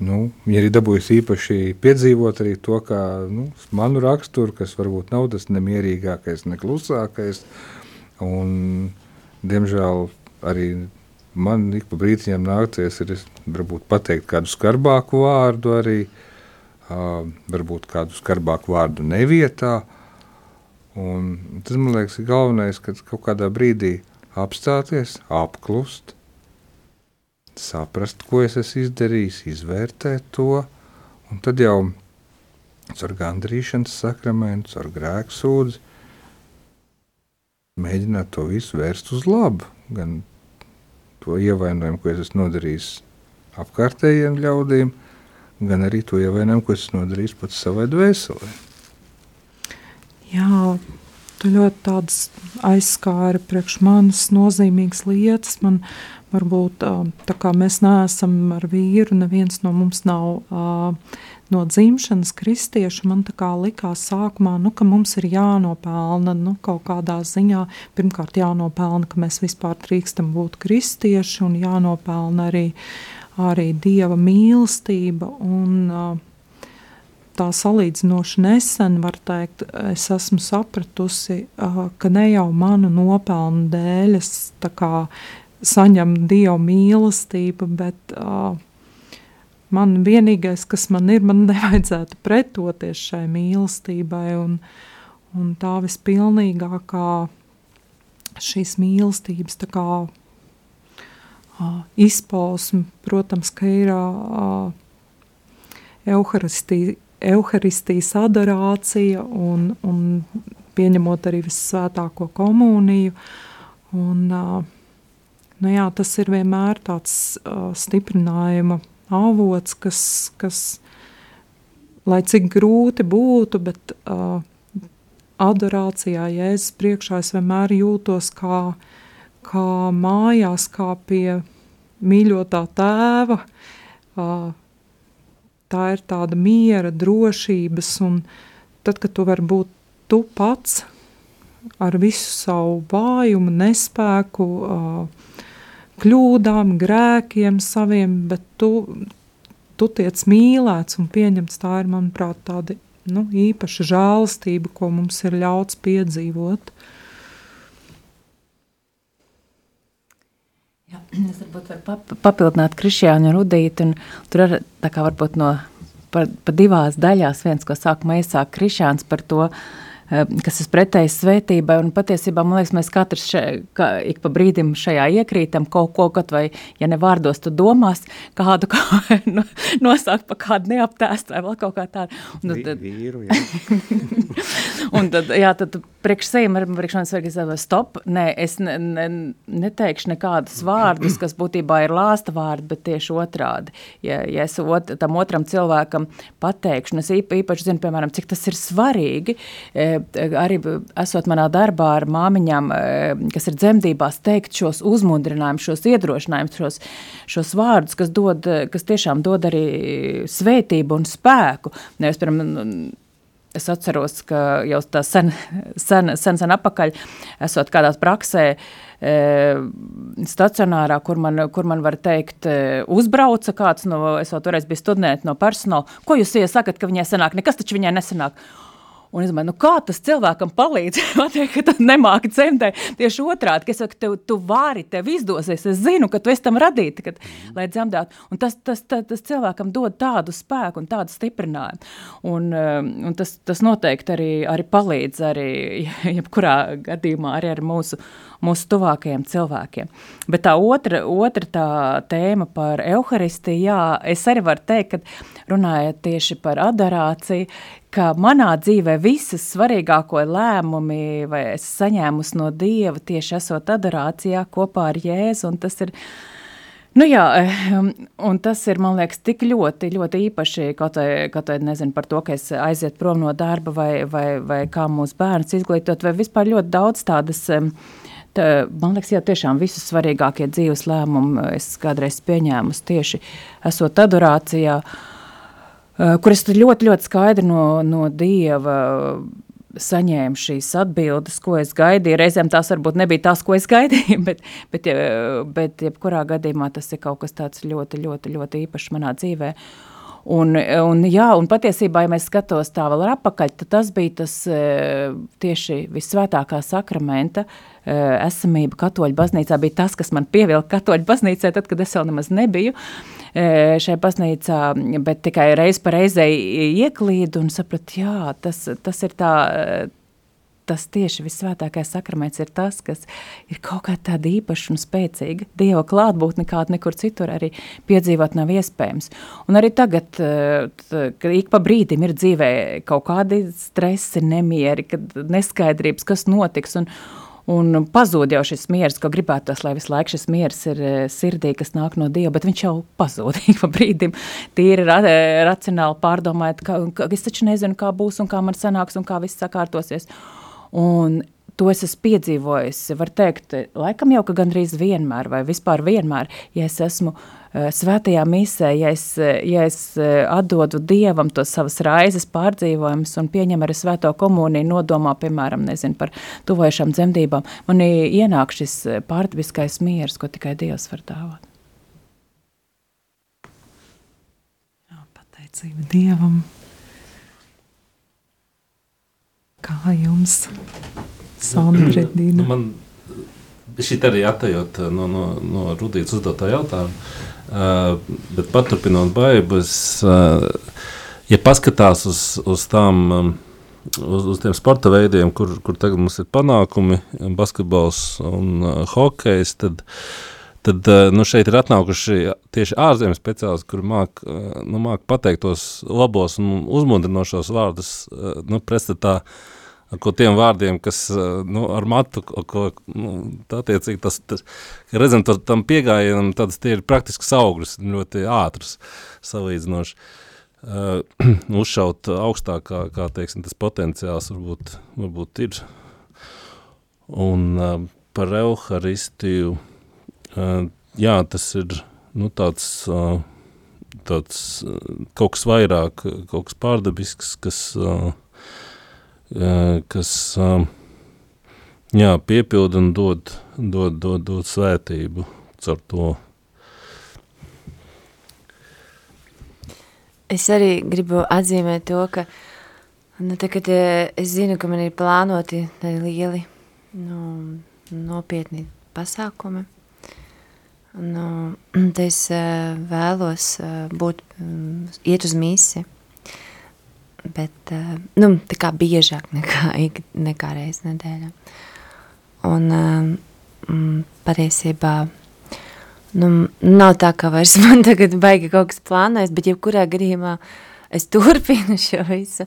nu, viņa ir dabūjusi īpaši piedzīvot arī to, kā nu, manu raksturu, kas varbūt nav tas nemierīgākais, ne klusākais. Un, diemžēl arī man ik pa brītiņam nācies ir varbūt pateikt kādu skarbāku vārdu arī, uh, varbūt kādu skarbāku vārdu nevietā. Un tas man liekas ir galvenais, kad kaut kādā brīdī apstāties, apklust, saprast, ko es esmu izdarījis, izvērtēt to, un tad jau ar gandrīšanas sakramentu, ar grēku sūdzi mēģināt to visu vērst uz labu, gan to ievainojumu, ko es esmu nodarījis apkārtējiem ļaudīm, gan arī to ievainojumu, ko es esmu nodarījis pats savai dvēselē. Jā, tu ļoti tādas aizskāri priekš manis nozīmīgas lietas. Man varbūt tā kā mēs neesam ar vīru, neviens no mums nav uh, no dzimšanas kristieši, man tā kā likās sākumā, nu, ka mums ir jānopelna nu, kaut kādā ziņā, pirmkārt jānopelna, ka mēs vispār drīkstam būt kristieši un jānopelna arī, arī Dieva mīlestība un tā salīdzinoši nesen, var teikt, es esmu sapratusi, ka ne jau manu nopelnu dēļ es tā kā saņem Dieva mīlestību, bet man vienīgais, kas man ir, man nevajadzētu pretoties šai mīlestībai un, un tā vispilnīgākā šīs mīlestības tā kā izpausme, protams, ka ir uh, Euharistija, Euharistijas adorācija un, un pieņemot arī vissvētāko komuniju. Un, nu jā, tas ir vienmēr tāds stiprinājuma avots, kas, kas, lai cik grūti būtu, bet adorācijā Jēzus priekšā es vienmēr jūtos kā, kā mājās, kā pie mīļotā tēva. Uh, tā ir tāda miera, drošības, un tad, kad tu vari būt tu pats ar visu savu vājumu, nespēku, kļūdām, grēkiem saviem, bet tu, tu tiec mīlēts un pieņemts. Tā ir, manuprāt, tāda nu, īpaša žēlastība, ko mums ir ļauts piedzīvot. Jā, es varbūt varu papildināt Krišjānu Rudīti, un tur ar, tā kā varbūt no pa, pa divās daļās, viens, ko sākumā iesāk Krišjāns par to, uh, kas ir pretējs svētībai. Un patiesībā man liekas, mēs katrs še, ka, ik pa brīdim šajā iekrītam kaut ko, kaut vai, ja ne vārdos, tu domās kādu kā, no, nosaukt pa kādu neaptēstu vai vēl kaut kā tādu. Un tad, Vīru, jā. un tad, jā, tad priekš sevim, priekš manis vajag izdevies stop. Nē, es ne, ne, neteikšu nekādus vārdus, kas būtībā ir lāsta vārdi, bet tieši otrādi. Ja, ja es ot, tam otram cilvēkam pateikšu, un es īpaši zinu, piemēram, cik tas ir svarīgi, e, arī esot manā darbā ar māmiņām, eh, kas ir dzemdībās, teikt šos uzmundrinājumus, šos iedrošinājumus, šos, šos vārdus, kas, dod, kas tiešām dod arī svētību un spēku. Nevis, piemēram, es atceros, ka jau tā sen, sen, sen, sen apakaļ, esot kādās praksē, e, stacionārā, kur man, kur man var teikt, uzbrauca kāds no, es vēl toreiz biju studēt no personāla, ko jūs iesakat, ka viņai sanāk, nekas taču viņai nesanāk. Un es domāju, nu kā tas cilvēkam palīdz? Pateikt, ka tu nemāki dzemdēt. Tieši otrādi, ka es saku, tev, tu vari, tev izdosies. Es zinu, ka tu esi tam radīti, kad, lai dzemdētu. Un tas, tas, tas, tas cilvēkam dod tādu spēku un tādu stiprinājumu. Un, um, un tas, tas noteikti arī, arī palīdz arī, jebkurā gadījumā arī ar mūsu, mūsu tuvākajiem cilvēkiem. Bet tā otra, otra tā tēma par evaharistiju, jā, es arī varu teikt, ka runājot tieši par adorāciju, ka manā dzīvē visas svarīgāko lēmumi vai es saņēmusi no Dieva tieši esot adorācijā kopā ar Jēzu, un tas ir, nu jā, ehm, un tas ir, man liekas, tik ļoti, ļoti īpaši, kaut vai, kaut vai nezinu par to, ka es aiziet prom no darba vai, vai, vai kā mūsu bērns izglītot, vai vispār ļoti daudz tādas, ehm, tā, man liekas, jā, tiešām visus svarīgākie dzīves lēmumi es kādreiz pieņēmus tieši esot adorācijā, uh, Eh, kur es ļoti, ļoti skaidri no, no Dieva saņēmu šīs atbildes, ko es gaidīju. Reizēm tās varbūt nebija tās, ko es gaidīju, bet, bet, bet jebkurā gadījumā tas ir kaut kas tāds ļoti, ļoti, ļoti īpašs manā dzīvē. Un, un, jā, un patiesībā, ja mēs skatos tā vēl atpakaļ, tad tas bija tas eh, tieši visvētākā sakramenta eh, esamība katoļu baznīcā, bija tas, kas man pievilka katoļu baznīcai, tad, kad es vēl nemaz nebiju. Uh, Šajā baznīcā, bet tikai reiz pa reizei ieklīdu un sapratu, jā, tas, tas ir tā, tas tieši visvētākais sakraments ir tas, kas ir kaut kā tāda īpaša un spēcīga. Dieva klātbūtne kāda nekur citur arī piedzīvot nav iespējams. Un arī tagad, kad ik pa brīdim ir dzīvē kaut kādi stresi, nemieri, kad neskaidrības, kas notiks, un, Un pazūd jau šis miers, ko gribētos, lai visu laiku šis miers ir e, sirdī, kas nāk no Dieva, bet viņš jau pazūd pa brīdim. Tīri ra e, racionāli pārdomājot, ka, ka es taču nezinu, kā būs un kā man sanāks un kā viss sakārtosies. Un to es esmu piedzīvojis, var teikt, laikam jau, ka gandrīz vienmēr vai vispār vienmēr, ja es esmu uh, svētajā misē, ja es, ja es uh, atdodu Dievam to savas raizes pārdzīvojumus un pieņem arī svēto komuniju nodomā, piemēram, nezinu, par tuvojušām dzemdībām, man ienāk šis pārdabiskais miers, ko tikai Dievs var dāvāt. Jā, pateicība Dievam. Kā jums? Sandrina. Man šī arī atejot no, no, no Rudītas uzdotā jautājuma. Uh, bet paturpinot baigas, uh, ja paskatās uz, uz tām. Um, uz, uz tiem sporta veidiem, kur, kur tagad mums ir panākumi, basketbols un uh, hokejs, tad, tad uh, nu, šeit ir atnākuši tieši ārzemju speciālisti, kuri māk, uh, nu, māk pateikt tos labos un uzmundrinošos vārdus uh, nu, pretstatā ko tiem vārdiem, kas nu, ar matu, ko, nu, attiecīgi tas, tas redzam, to, tam piegājienam, tāds tie ir praktisks augļus, ļoti ātrs salīdzinoši. Uh, uzšaut augstāk, kā, kā teiksim, tas potenciāls varbūt, varbūt ir. Un uh, par Euharistiju, uh, jā, tas ir nu, tāds, uh, tāds uh, kaut kas vairāk, kaut kas pārdabisks, kas, uh, kas jā, piepilda un dod, dod, dod, dod svētību caur to. Es arī gribu atzīmēt to, ka nu, tā, kad, es zinu, ka man ir plānoti lieli nu, nopietni pasākumi. Nu, es vēlos būt, iet uz misi, bet nu, tā kā biežāk nekā, nekā reiz nedēļā. Un patiesībā Nu, nav tā, ka vairs man tagad baigi kaut kas plānojas, bet jebkurā gadījumā es turpinu šo visu.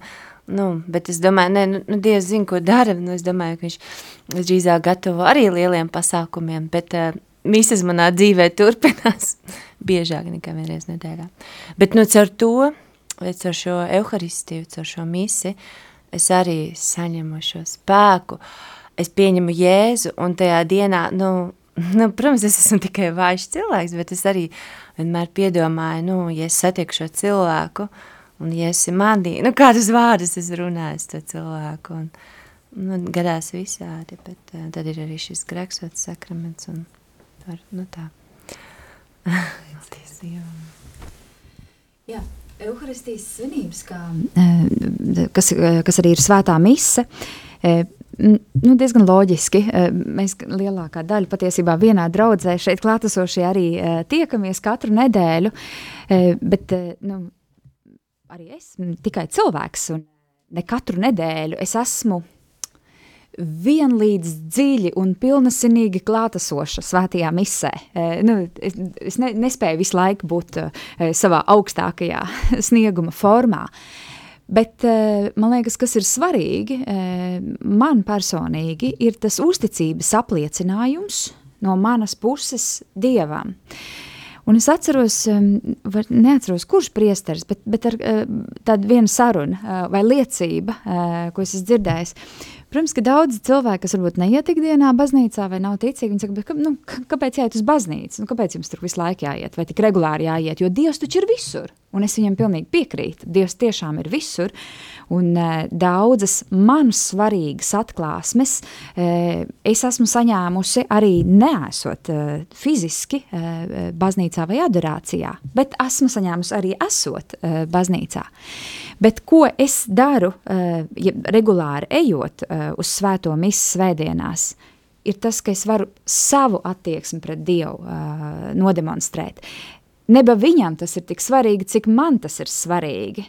Nu, bet es domāju, ne, nu, nu Dievs zina, ko dara. Nu, es domāju, ka viņš drīzāk gatavo arī lieliem pasākumiem, bet uh, misas manā dzīvē turpinās biežāk nekā vienreiz nedēļā. Bet nu, caur to, caur šo euharistiju, caur šo misi, es arī saņemu šo spēku, es pieņemu Jēzu un tajā dienā, nu, Nu, protams, es esmu tikai vājš cilvēks, bet es arī vienmēr piedomāju, nu, ja es satieku šo cilvēku, un ja esi manī, nu, kādus vārdus es runāju to cilvēku, un, nu, gadās visādi, bet uh, tad ir arī šis greksots sakraments, un var, nu, tā. Paldies, jā. Euharistijas svinības, kā, kas, kas arī ir svētā mise, nu, diezgan loģiski. Eh, mēs lielākā daļa patiesībā vienā draudzē šeit klātesošie arī eh, tiekamies katru nedēļu, eh, bet nu, arī es tikai cilvēks un ne katru nedēļu es esmu vienlīdz dziļi un pilnasinīgi klātesoša svētajā misē. E, nu, es es ne, nespēju visu laiku būt e, savā augstākajā snieguma formā. E, Bet eh, man liekas, kas ir svarīgi man personīgi, ir tas uzticības apliecinājums no manas puses dievam. Un es atceros, var, neatceros, kurš priesteris, bet, bet ar tādu vienu sarunu vai liecību, ko es esmu dzirdējis. Protams, ka daudzi cilvēki, kas varbūt neiet ikdienā baznīcā vai nav ticīgi, viņi saka, ka, nu, kāpēc jāiet uz baznīcu? Nu, kāpēc jums tur visu laiku jāiet vai tik regulāri jāiet? Jo Dievs taču ir visur. Un es viņam pilnīgi piekrītu. Dievs tiešām ir visur. Un uh, daudzas man svarīgas atklāsmes uh, es esmu saņēmusi arī neesot uh, fiziski uh, baznīcā vai adorācijā, bet esmu saņēmusi arī esot uh, baznīcā. Bet ko es daru, uh, ja regulāri ejot uh, uz svēto misu svētdienās, ir tas, ka es varu savu attieksmi pret Dievu uh, nodemonstrēt. Neba viņam tas ir tik svarīgi, cik man tas ir svarīgi.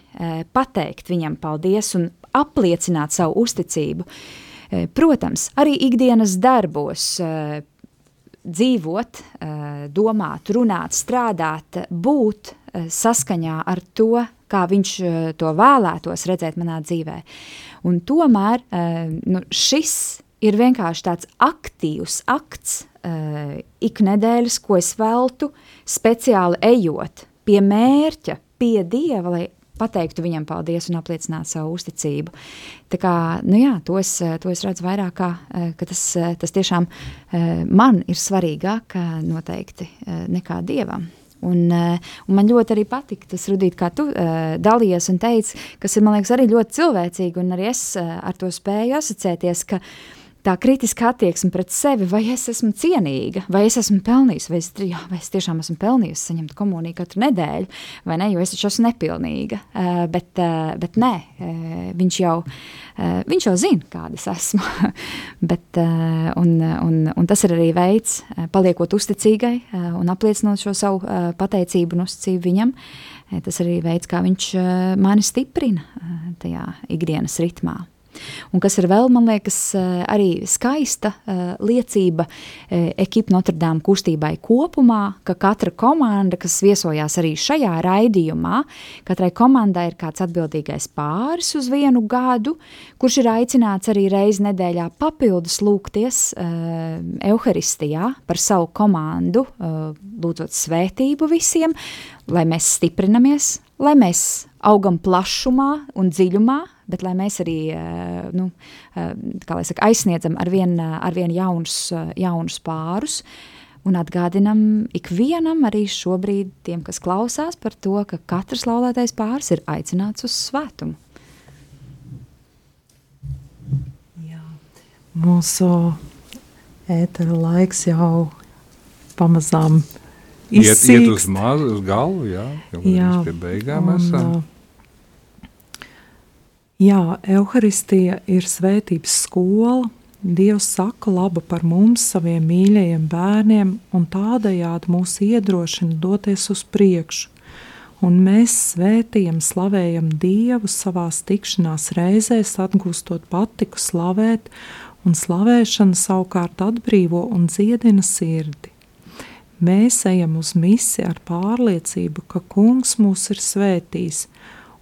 Pateikt viņam paldies un apliecināt savu uzticību. Protams, arī ikdienas darbos dzīvot, domāt, runāt, strādāt, būt saskaņā ar to, kā viņš to vēlētos redzēt manā dzīvē. Un tomēr nu, šis ir vienkārši tāds aktīvs akts uh, iknedēļas, ko es veltu speciāli ejot pie mērķa, pie Dieva, lai pateiktu viņam paldies un apliecinātu savu uzticību. Tā kā, nu jā, to es, to es redzu vairāk kā, eh, ka tas, tas tiešām eh, man ir svarīgāk noteikti nekā Dievam. Un, un man ļoti arī patika tas, Rudīt, kā tu uh, dalījies un teici, kas ir, man liekas, arī ļoti cilvēcīgi, un arī es uh, ar to spēju asociēties, ka uh, tā kritiska attieksme pret sevi, vai es esmu cienīga, vai es esmu pelnījis, vai es, jā, vai es tiešām esmu pelnījis saņemt komuniju katru nedēļu, vai ne, jo es taču esmu nepilnīga. Uh, bet, uh, bet nē, uh, viņš jau, uh, viņš jau zina, kāda es esmu. bet, uh, un, un, un tas ir arī veids, uh, paliekot uzticīgai uh, un apliecinot šo savu uh, pateicību un uzticību viņam, uh, tas arī veids, kā viņš uh, mani stiprina uh, tajā ikdienas ritmā. Un kas ir vēl, man liekas, eh, arī skaista eh, liecība eh, ekipa Notre Dame kustībai kopumā, ka katra komanda, kas viesojās arī šajā raidījumā, katrai komandai ir kāds atbildīgais pāris uz vienu gadu, kurš ir aicināts arī reizi nedēļā papildus lūgties Euharistijā par savu komandu, lūdzot svētību visiem, lai mēs stiprinamies, lai mēs augam plašumā un dziļumā, bet lai mēs arī eh, nu, eh, saka, aizsniedzam ar vien, ar vien jaunus, jaunus pārus. Un atgādinam ikvienam, arī šobrīd, tiem, kas klausās, par to, ka katrs laulātais pāris ir aicināts uz svētumu. Jā. Mūsu ētera laiks jau pamazām iet, iet uz, maz, uz galvu, jā, jau jā, pie beigām un, esam. Jā, Euharistija ir svētības skola. Dievs saka labu par mums, saviem mīļajiem bērniem, un tādējādi mūs iedrošina doties uz priekšu. Un mēs svētījam, slavējam Dievu savā tikšanās reizēs, atgūstot patiku slavēt, un slavēšana savukārt atbrīvo un dziedina sirdi. Mēs ejam uz misi ar pārliecību, ka Kungs mūs ir svētījis,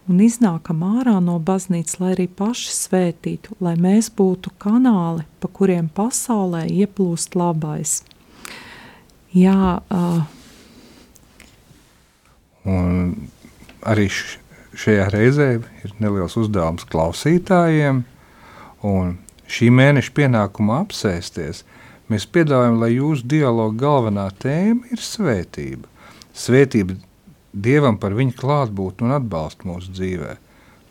un iznākam ārā no baznīcas, lai arī paši svētītu, lai mēs būtu kanāli, pa kuriem pasaulē ieplūst labais. Jā, uh, un arī šajā reizē ir neliels uzdevums klausītājiem, un šī mēneša pienākuma apsēsties, mēs piedāvājam, lai jūsu dialoga galvenā tēma ir svētība. Svētība Dievam par viņu klātbūtni un atbalstu mūsu dzīvē.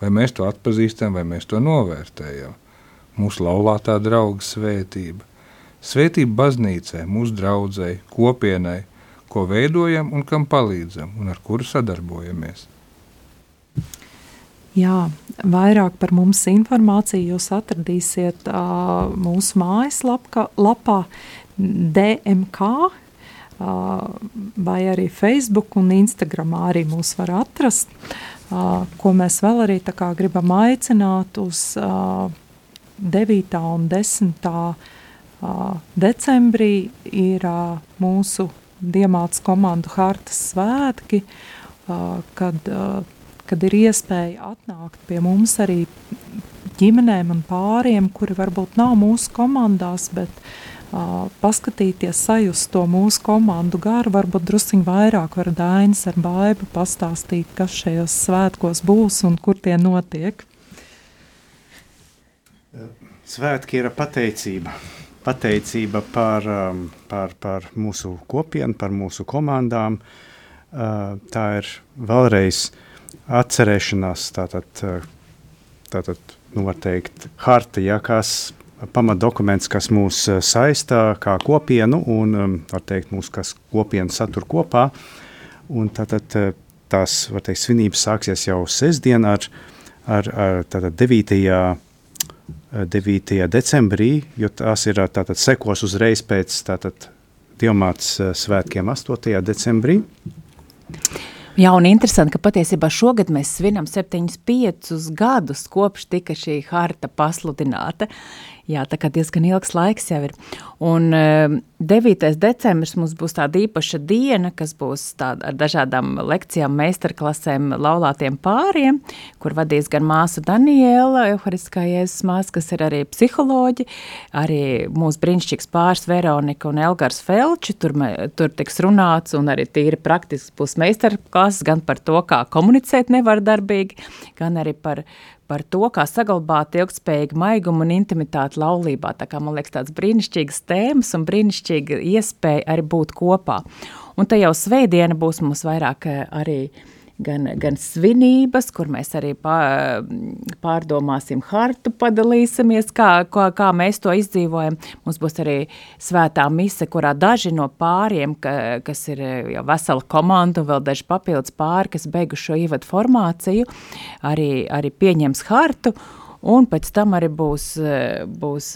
Vai mēs to atpazīstam, vai mēs to novērtējam. Mūsu laulātā drauga svētība. Svētība baznīcai, mūsu draudzēji, kopienai, ko veidojam un kam palīdzam un ar kuru sadarbojamies. Jā, vairāk par mums informāciju jūs atradīsiet uh, mūsu mājaslapā DMK vai arī Facebook un Instagramā arī mūs var atrast, ko mēs vēl arī gribam aicināt uz 9. un 10. decembrī ir mūsu Diemāts komandu hartas svētki, kad, kad ir iespēja atnākt pie mums arī ģimenēm un pāriem, kuri varbūt nav mūsu komandās, bet uh, paskatīties, sajust to mūsu komandu garu, varbūt drusciņ vairāk var Dainis ar baibu pastāstīt, kas šajos svētkos būs un kur tie notiek. Svētki ir pateicība. Pateicība par, par, par mūsu kopienu, par mūsu komandām. Tā ir vēlreiz atcerēšanās, tātad, tātad nu var teikt, harta, ja, kas pamatdokuments, kas mūs eh, saista kā kopienu un, um, var teikt, mūs kas kopienu satur kopā. Un tātad eh, tās, var teikt, svinības sāksies jau sestdien ar, ar, ar tātad 9. 9. Eh, decembrī, jo tās ir tātad sekos uzreiz pēc tātad Dievmātes svētkiem 8. decembrī. Jā, un interesanti, ka patiesībā šogad mēs svinam 75 gadus kopš tika šī harta pasludināta. Jā, tā kā diezgan ilgs laiks jau ir. Un uh, ehm, 9. decembris mums būs tāda īpaša diena, kas būs tāda ar dažādām lekcijām, meistarklasēm, laulātiem pāriem, kur vadīs gan māsa Daniela, Euhariskā Jēzus māsa, kas ir arī psiholoģi, arī mūsu brīnišķīgs pāris Veronika un Elgars Felči, tur, tur tiks runāts un arī tīri praktiski būs meistarklases gan par to, kā komunicēt nevardarbīgi, gan arī par par to, kā saglabāt ilgspējīgu maigumu un intimitāti laulībā. Tā kā man liekas tāds brīnišķīgs tēmas un brīnišķīga iespēja arī būt kopā. Un te jau svētdiena būs mums vairāk eh, arī gan, gan svinības, kur mēs arī pārdomāsim hartu, padalīsimies, kā, kā, kā mēs to izdzīvojam. Mums būs arī svētā mise, kurā daži no pāriem, ka, kas ir jau vesela komanda vēl daži papildus pāri, kas beiguši šo ievadu formāciju, arī, arī pieņems hartu, un pēc tam arī būs, būs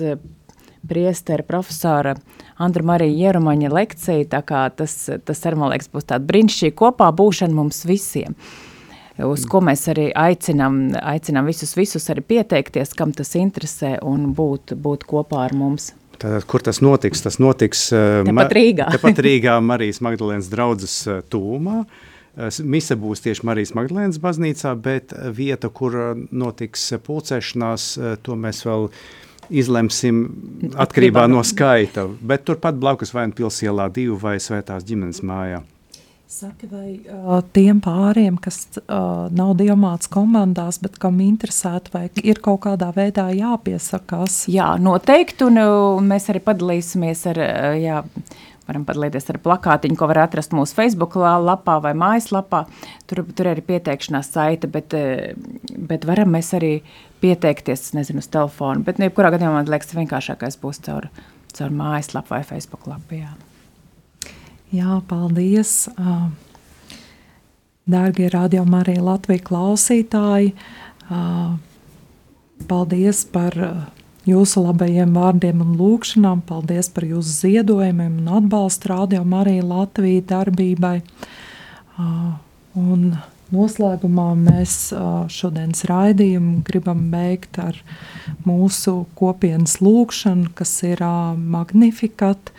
priestera profesora Andra Marija Jerumaņa lekcija, tā kā tas, tas arī, man liekas, būs tāda brīnišķīga kopā būšana mums visiem. Uz ko mēs arī aicinām, aicinām visus, visus arī pieteikties, kam tas interesē un būt, būt kopā ar mums. Tātad, kur tas notiks? Tas notiks tepat Rīgā. tepat Rīgā Marijas Magdalēnas draudzes tūmā. Mise būs tieši Marijas Magdalēnas baznīcā, bet vieta, kur notiks pulcēšanās, to mēs vēl izlemsim atkarībā no skaita. Bet turpat blakus vai nu pilsēlā divu vai svētās ģimenes mājā. Saki, vai uh, tiem pāriem, kas uh, nav diamāts komandās, bet kam interesēti, vai ir kaut kādā veidā jāpiesakās? Jā, noteikti, un, un mēs arī padalīsimies ar, jā, varam padalīties ar plakātiņu, ko var atrast mūsu Facebook lapā vai mājaslapā. Tur, tur arī pieteikšanās saita, bet, bet varam mēs arī pieteikties, nezinu, uz telefonu. Bet, nu, jebkurā gadījumā, man liekas, vienkāršākais būs caur, caur mājaslapu vai Facebook lapu. Jā, jā paldies! Dārgie rādījumi arī Latvijas klausītāji, paldies par jūsu labajiem vārdiem un lūgšanām, paldies par jūsu ziedojumiem un atbalstu rādījumi arī Latvijas darbībai. Un Noslēgumā mēs šodienas raidījumu gribam beigt ar mūsu kopienas lūgšanu, kas ir Magnificat.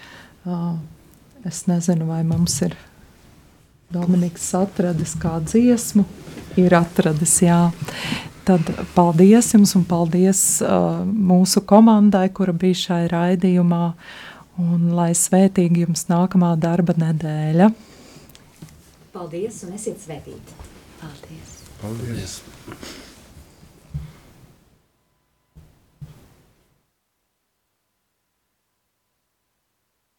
Es nezinu, vai mums ir Dominiks atradis kā dziesmu. Ir atradis, jā. Tad paldies jums un paldies uh, mūsu komandai, kura bija šai raidījumā. Un lai svētīgi jums nākamā darba nedēļa. Paldies un esiet svētīti! Paldies! Paldies.